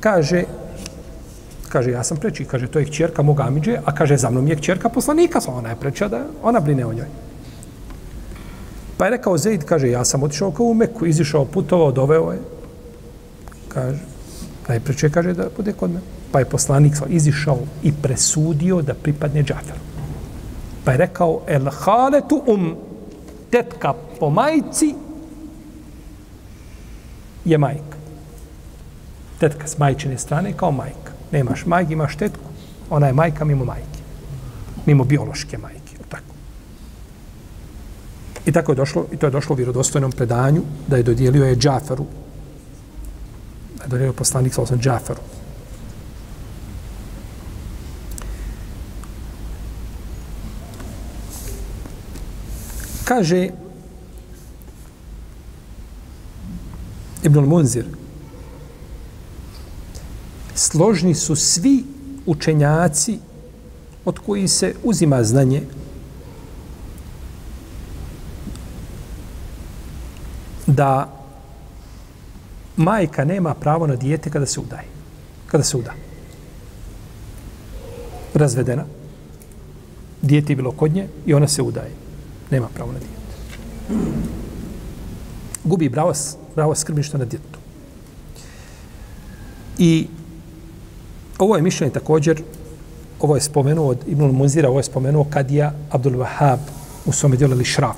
kaže, kaže, ja sam preči, kaže, to je kćerka moga Amidže, a kaže, za mnom je kćerka poslanika, sa ona je preča da ona brine o njoj. Pa je rekao Zeid, kaže, ja sam otišao kao u Meku, izišao, putovao, doveo je. Kaže, najpreče kaže da bude kod mene. Pa je poslanik izišao i presudio da pripadne Džaferu. Pa je rekao, el haletu um, tetka po majici je majka. Tetka s majčine strane kao majka. Nemaš majk, imaš tetku. Ona je majka mimo majke. Mimo biološke majke. Tako. I tako je došlo, i to je došlo u vjerodostojnom predanju, da je dodijelio je Džaferu, da je dodijelio poslanik sa osam Džaferu. Kaže Ibn al-Munzir, složni su svi učenjaci od koji se uzima znanje da majka nema pravo na dijete kada se udaje. Kada se uda. Razvedena. Dijete je bilo kod nje i ona se udaje. Nema pravo na dijete. Gubi bravo, bravo skrbništva na djetu. I ovo je mišljenje također, ovo je spomenuo od Ibn Munzira, ovo je spomenuo Kadija Abdul Wahab u svome djelu Lišraf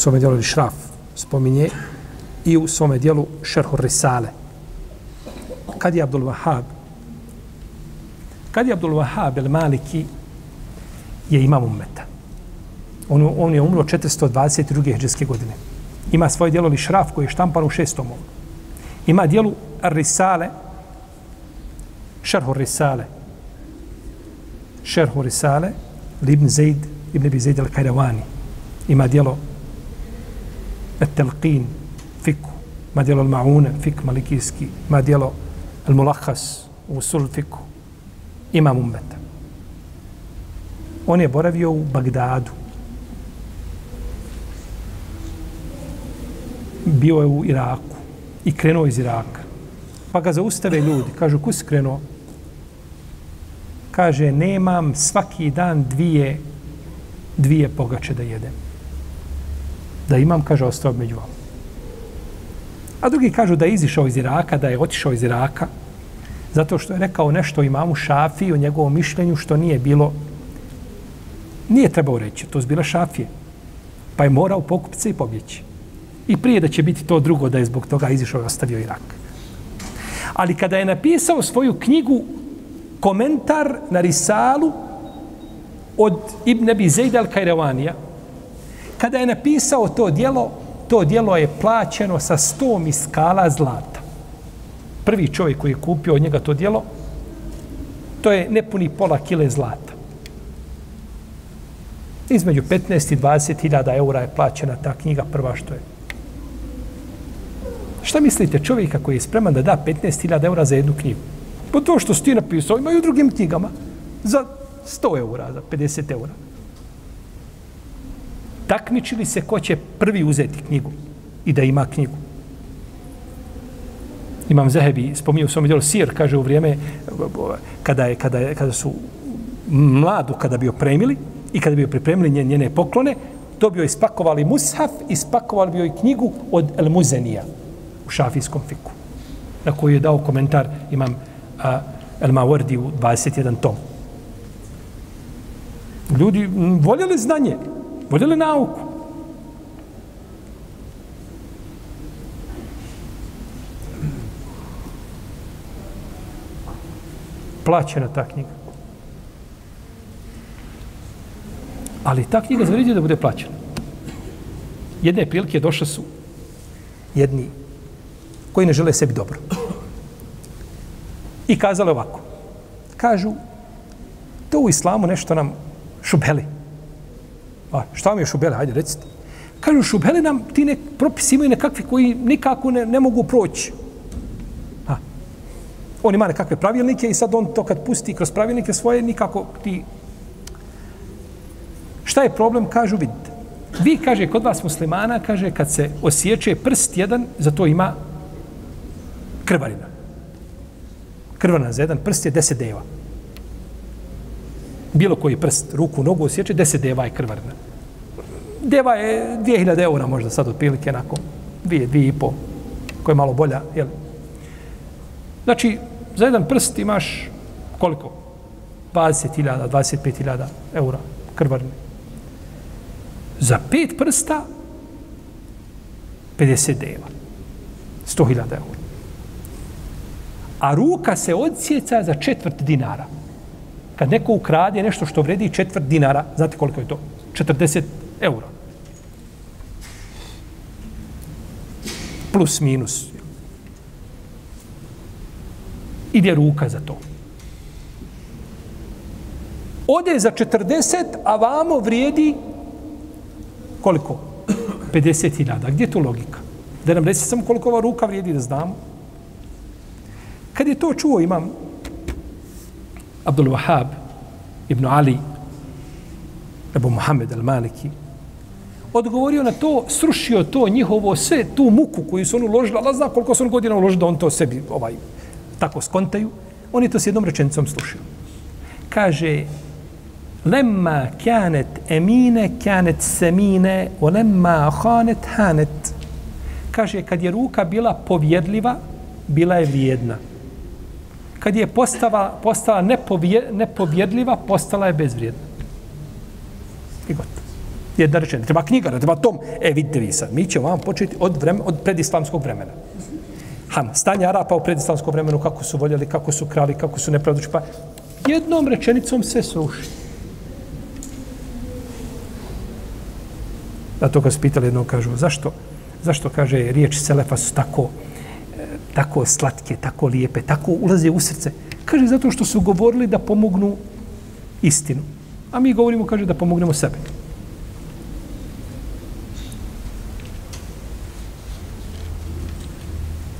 svome djelu ili Šraf spominje i u svome djelu Šerhu Risale. Kadija Abdul Wahab? Kadija Abdul Wahab el Maliki je imam ummeta. On, on je umro 422. hrđanske godine. Ima svoje dijelo Lišraf koji je štampan u šestom ovom. Ima dijelu Risale, Šerhu Risale. Šerhu Risale, Libn Zaid, Ibn Ibi Zaid al-Kajrawani. Ima dijelo Telqin, Fiku. Ima dijelo Al-Ma'una, Fik Malikijski. Ima dijelo Al-Mulakhas, Usul Fiku. Ima Mumbeta. On je boravio u Bagdadu. Bio je u Iraku i krenuo iz Iraka. Pa ga zaustave ljudi. Kažu, ko si krenuo? Kaže, nemam svaki dan dvije, dvije pogače da jedem da imam, kaže, ostao među vama. A drugi kažu da je izišao iz Iraka, da je otišao iz Iraka, zato što je rekao nešto imamu Šafi o njegovom mišljenju što nije bilo, nije trebao reći, to je bila Šafije. Pa je morao pokupiti se i pobjeći. I prije da će biti to drugo, da je zbog toga izišao i ostavio Irak. Ali kada je napisao svoju knjigu, komentar na Risalu od Ibn Abi Zaid al-Kajrevanija, Kada je napisao to dijelo, to dijelo je plaćeno sa sto miskala zlata. Prvi čovjek koji je kupio od njega to dijelo, to je nepuni pola kile zlata. Između 15 i 20 hiljada eura je plaćena ta knjiga prva što je. Šta mislite čovjeka koji je spreman da da 15.000 eura za jednu knjigu? Po to što si ti napisao, imaju u drugim knjigama za 100 eura, za 50 eura takmičili se ko će prvi uzeti knjigu i da ima knjigu. Imam Zahebi, spominje u svom djelu Sir, kaže u vrijeme kada, je, kada, je, kada su mladu, kada bi opremili i kada bi pripremili njene, njene poklone, to bi joj ispakovali mushaf, ispakovali bi joj knjigu od El Muzenija u šafijskom fiku, na koju je dao komentar imam a, El Mawardi u 21 tom. Ljudi voljeli znanje, Voljeli nauku. Plaćena ta knjiga. Ali ta knjiga zavređuje da bude plaćena. Jedne prilike došle su jedni koji ne žele sebi dobro. I kazali ovako. Kažu, to u islamu nešto nam šubeli. A šta mi je šubeli? Hajde, recite. Kažu, šubeli nam ti nek, propisi imaju nekakvi koji nikako ne, ne mogu proći. A, On ima nekakve pravilnike i sad on to kad pusti kroz pravilnike svoje, nikako ti... Šta je problem? Kažu, vidite. Vi, kaže, kod vas muslimana, kaže, kad se osjeće prst jedan, za to ima krvarina. Krvarina za jedan prst je deset deva. Bilo koji prst, ruku, nogu osjeće, deset deva je krvarina. Deva je 2000 eura možda sad otprilike nakon dvije, dvije i po, koja je malo bolja. Jel? Znači, za jedan prst imaš koliko? 20.000, 25.000 eura krvarine. Za pet prsta 50 deva. 100.000 eura. A ruka se odsjeca za četvrt dinara. Kad neko ukrade nešto što vredi četvrt dinara, znate koliko je to? 40 eura. Plus, minus. Ide ruka za to. Ode za 40, a vamo vrijedi koliko? 50.000. Gdje je tu logika? Da nam reci samo koliko ova ruka vrijedi da znamo. Kad je to čuo imam Abdul Wahab ibn Ali Ebu Muhammed al-Maliki odgovorio na to, srušio to njihovo sve, tu muku koju su oni uložili, Allah zna koliko su on godina uložili da on to sebi ovaj, tako skontaju, on je to s jednom rečenicom slušio. Kaže, lemma kjanet emine, kjanet semine, o lemma hanet hanet. Kaže, kad je ruka bila povjedljiva, bila je vrijedna. Kad je postava, postala nepovje, nepovjedljiva, postala je bezvrijedna. I gotovo. Jedna rečena. Treba knjiga, treba tom. E, vidite vi sad, mi ćemo vam početi od, vreme, od predislamskog vremena. Ham, stanje Arapa u predislamskom vremenu, kako su voljeli, kako su krali, kako su nepravdući, pa jednom rečenicom se sruši. Zato kad su pitali jednom, kažu, zašto? Zašto, kaže, riječ Selefa su tako, tako slatke, tako lijepe, tako ulaze u srce? Kaže, zato što su govorili da pomognu istinu. A mi govorimo, kaže, da pomognemo sebe.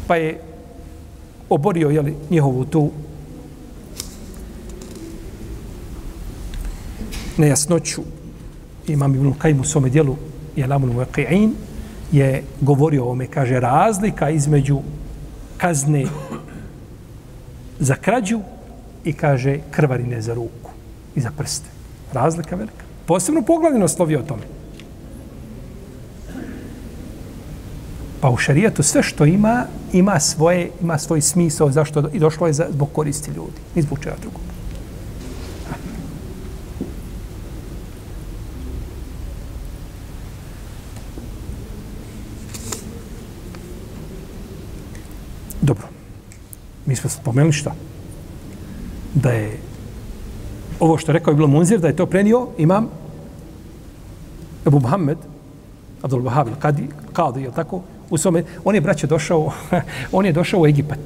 Pa je oborio jeli, njihovu tu nejasnoću. Imam Ibn Kajim u svome dijelu je Lamun Muqi'in je govorio o ome, kaže, razlika između kazne za krađu i kaže krvarine za ruku i za prste. Razlika velika. Posebno poglavljeno slovi o tome. Pa u šarijetu sve što ima, ima svoje, ima svoj smisao zašto i došlo je za, zbog koristi ljudi. Ni zbog čega drugog. Dobro. Mi smo spomenuli šta? Da je ovo što rekao je bilo Munzir, da je to prenio imam Ebu Muhammed, Abdul Wahab al-Qadi, Qadi, je tako? U svome, on je, braće, došao, on je došao u Egipat.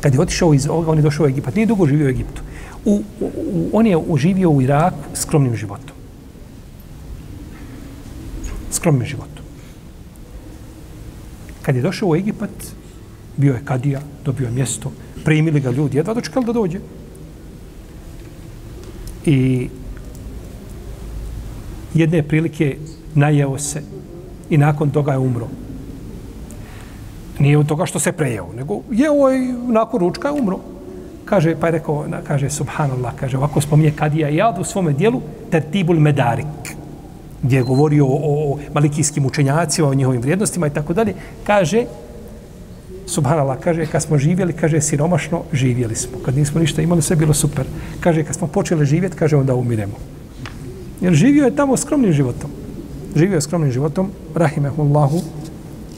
Kad je otišao iz ovoga, on je došao u Egipat. Nije dugo živio u Egiptu. U, u, u, on je uživio u Iraku skromnim životom. Skromnim životom. Kad je došao u Egipat, bio je kadija, dobio je mjesto, primili ga ljudi, jedva dočekali da dođe. I jedne prilike najeo se i nakon toga je umro. Nije od toga što se prejeo, nego je ovaj, nakon ručka je umro. Kaže, pa je rekao, kaže, subhanallah, kaže, ovako spominje Kadija i Jad u svome dijelu, tertibul medarik, gdje je govorio o, o malikijskim učenjacima, o njihovim vrijednostima i tako dalje, kaže, subhanallah, kaže, kad smo živjeli, kaže, siromašno, živjeli smo. Kad nismo ništa imali, sve bilo super. Kaže, kad smo počeli živjeti, kaže, onda umiremo. Jer živio je tamo skromnim životom živio je skromnim životom, rahimehullahu,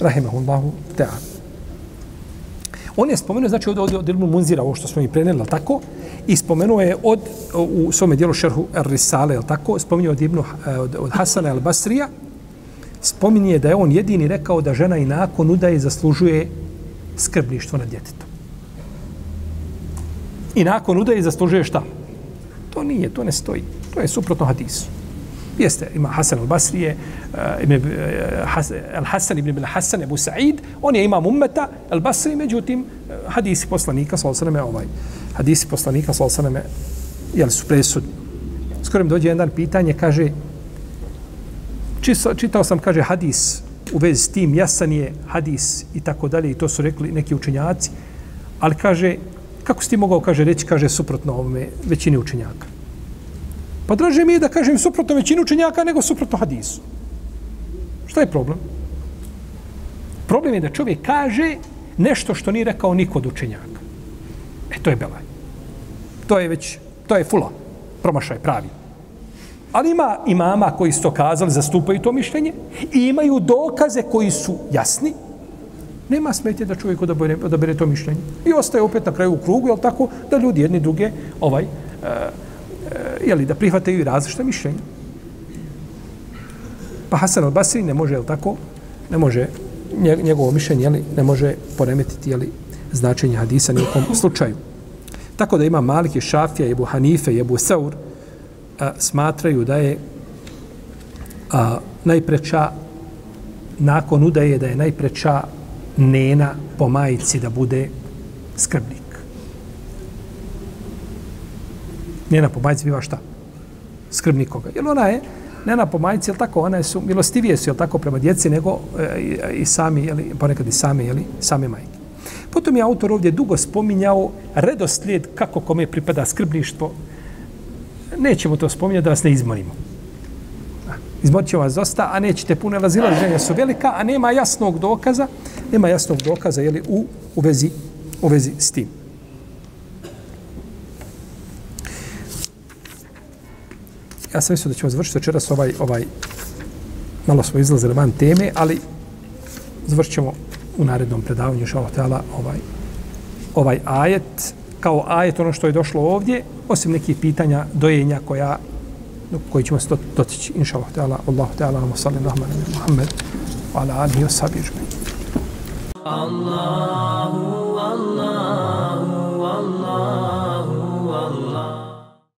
rahimehullahu ta'ala. On je spomenuo, znači, od, od, od Ilmu Munzira, ovo što smo i preneli, tako, i spomenuo je od, u svome dijelu šerhu Ar-Risale, tako, Spominio od, Ibnu, eh, od, od Hasana al-Basrija, spominje da je on jedini rekao da žena i nakon udaje zaslužuje skrbništvo nad djetetom. I nakon udaje zaslužuje šta? To nije, to ne stoji. To je suprotno hadisu. Jeste, ima Hasan al-Basrije, eh, je, eh, al-Hasan ibn ibn Hasan, Abu Sa'id, on je imam ummeta, al-Basri, međutim, eh, hadisi poslanika, sallallahu sveme, ovaj, hadisi poslanika, sallallahu sveme, jel su presudni. Skoro mi dođe jedan pitanje, kaže, čisto, čitao sam, kaže, hadis u vezi s tim, jasan je hadis i tako dalje, i to su rekli neki učenjaci, ali kaže, kako si ti mogao, kaže, reći, kaže, suprotno ovome većini učenjaka. Pa draže mi je da kažem suprotno većinu učenjaka nego suprotno hadisu. Šta je problem? Problem je da čovjek kaže nešto što nije rekao niko od učenjaka. E, to je belaj. To je već, to je fula. Promašaj pravi. Ali ima imama koji su to kazali, zastupaju to mišljenje i imaju dokaze koji su jasni. Nema smetje da čovjek odabere, odabere to mišljenje. I ostaje opet na kraju u krugu, jel tako, da ljudi jedni druge ovaj, e, e je li da prihvataju različite mišljenja. Pa Hasan al-Basri ne može, je tako, ne može njegovo mišljenje, je li, ne može poremetiti, je li, značenje hadisa ni u kom slučaju. Tako da ima Malik i Šafija, Ebu Hanife i Ebu Saur, a, smatraju da je a, najpreča nakon udaje da je najpreča nena po majici da bude skrbnik. Nena po majci biva šta? Skrbnik koga. Jer ona je, nena po majci, jel tako, ona je su, milostivije su, jel tako, prema djeci, nego e, i, sami, jel, ponekad i sami, jel, same majke. Potom je autor ovdje dugo spominjao redoslijed kako kome pripada skrbništvo. Nećemo to spominjati da vas ne izmorimo. Izmorit će vas dosta, a nećete puno razilaženja su velika, a nema jasnog dokaza, nema jasnog dokaza jeli, u, u, vezi, u vezi s tim. ja sam mislio da ćemo završiti večeras ovaj, ovaj, malo smo izlazili van teme, ali završit ćemo u narednom predavanju šalot ovaj, ovaj ajet, kao ajet ono što je došlo ovdje, osim nekih pitanja dojenja koja koji ćemo se dotići inshallah taala Allahu taala wa sallallahu alaihi wa Muhammed wa ala alihi wa sahbihi Allahu Allahu Allahu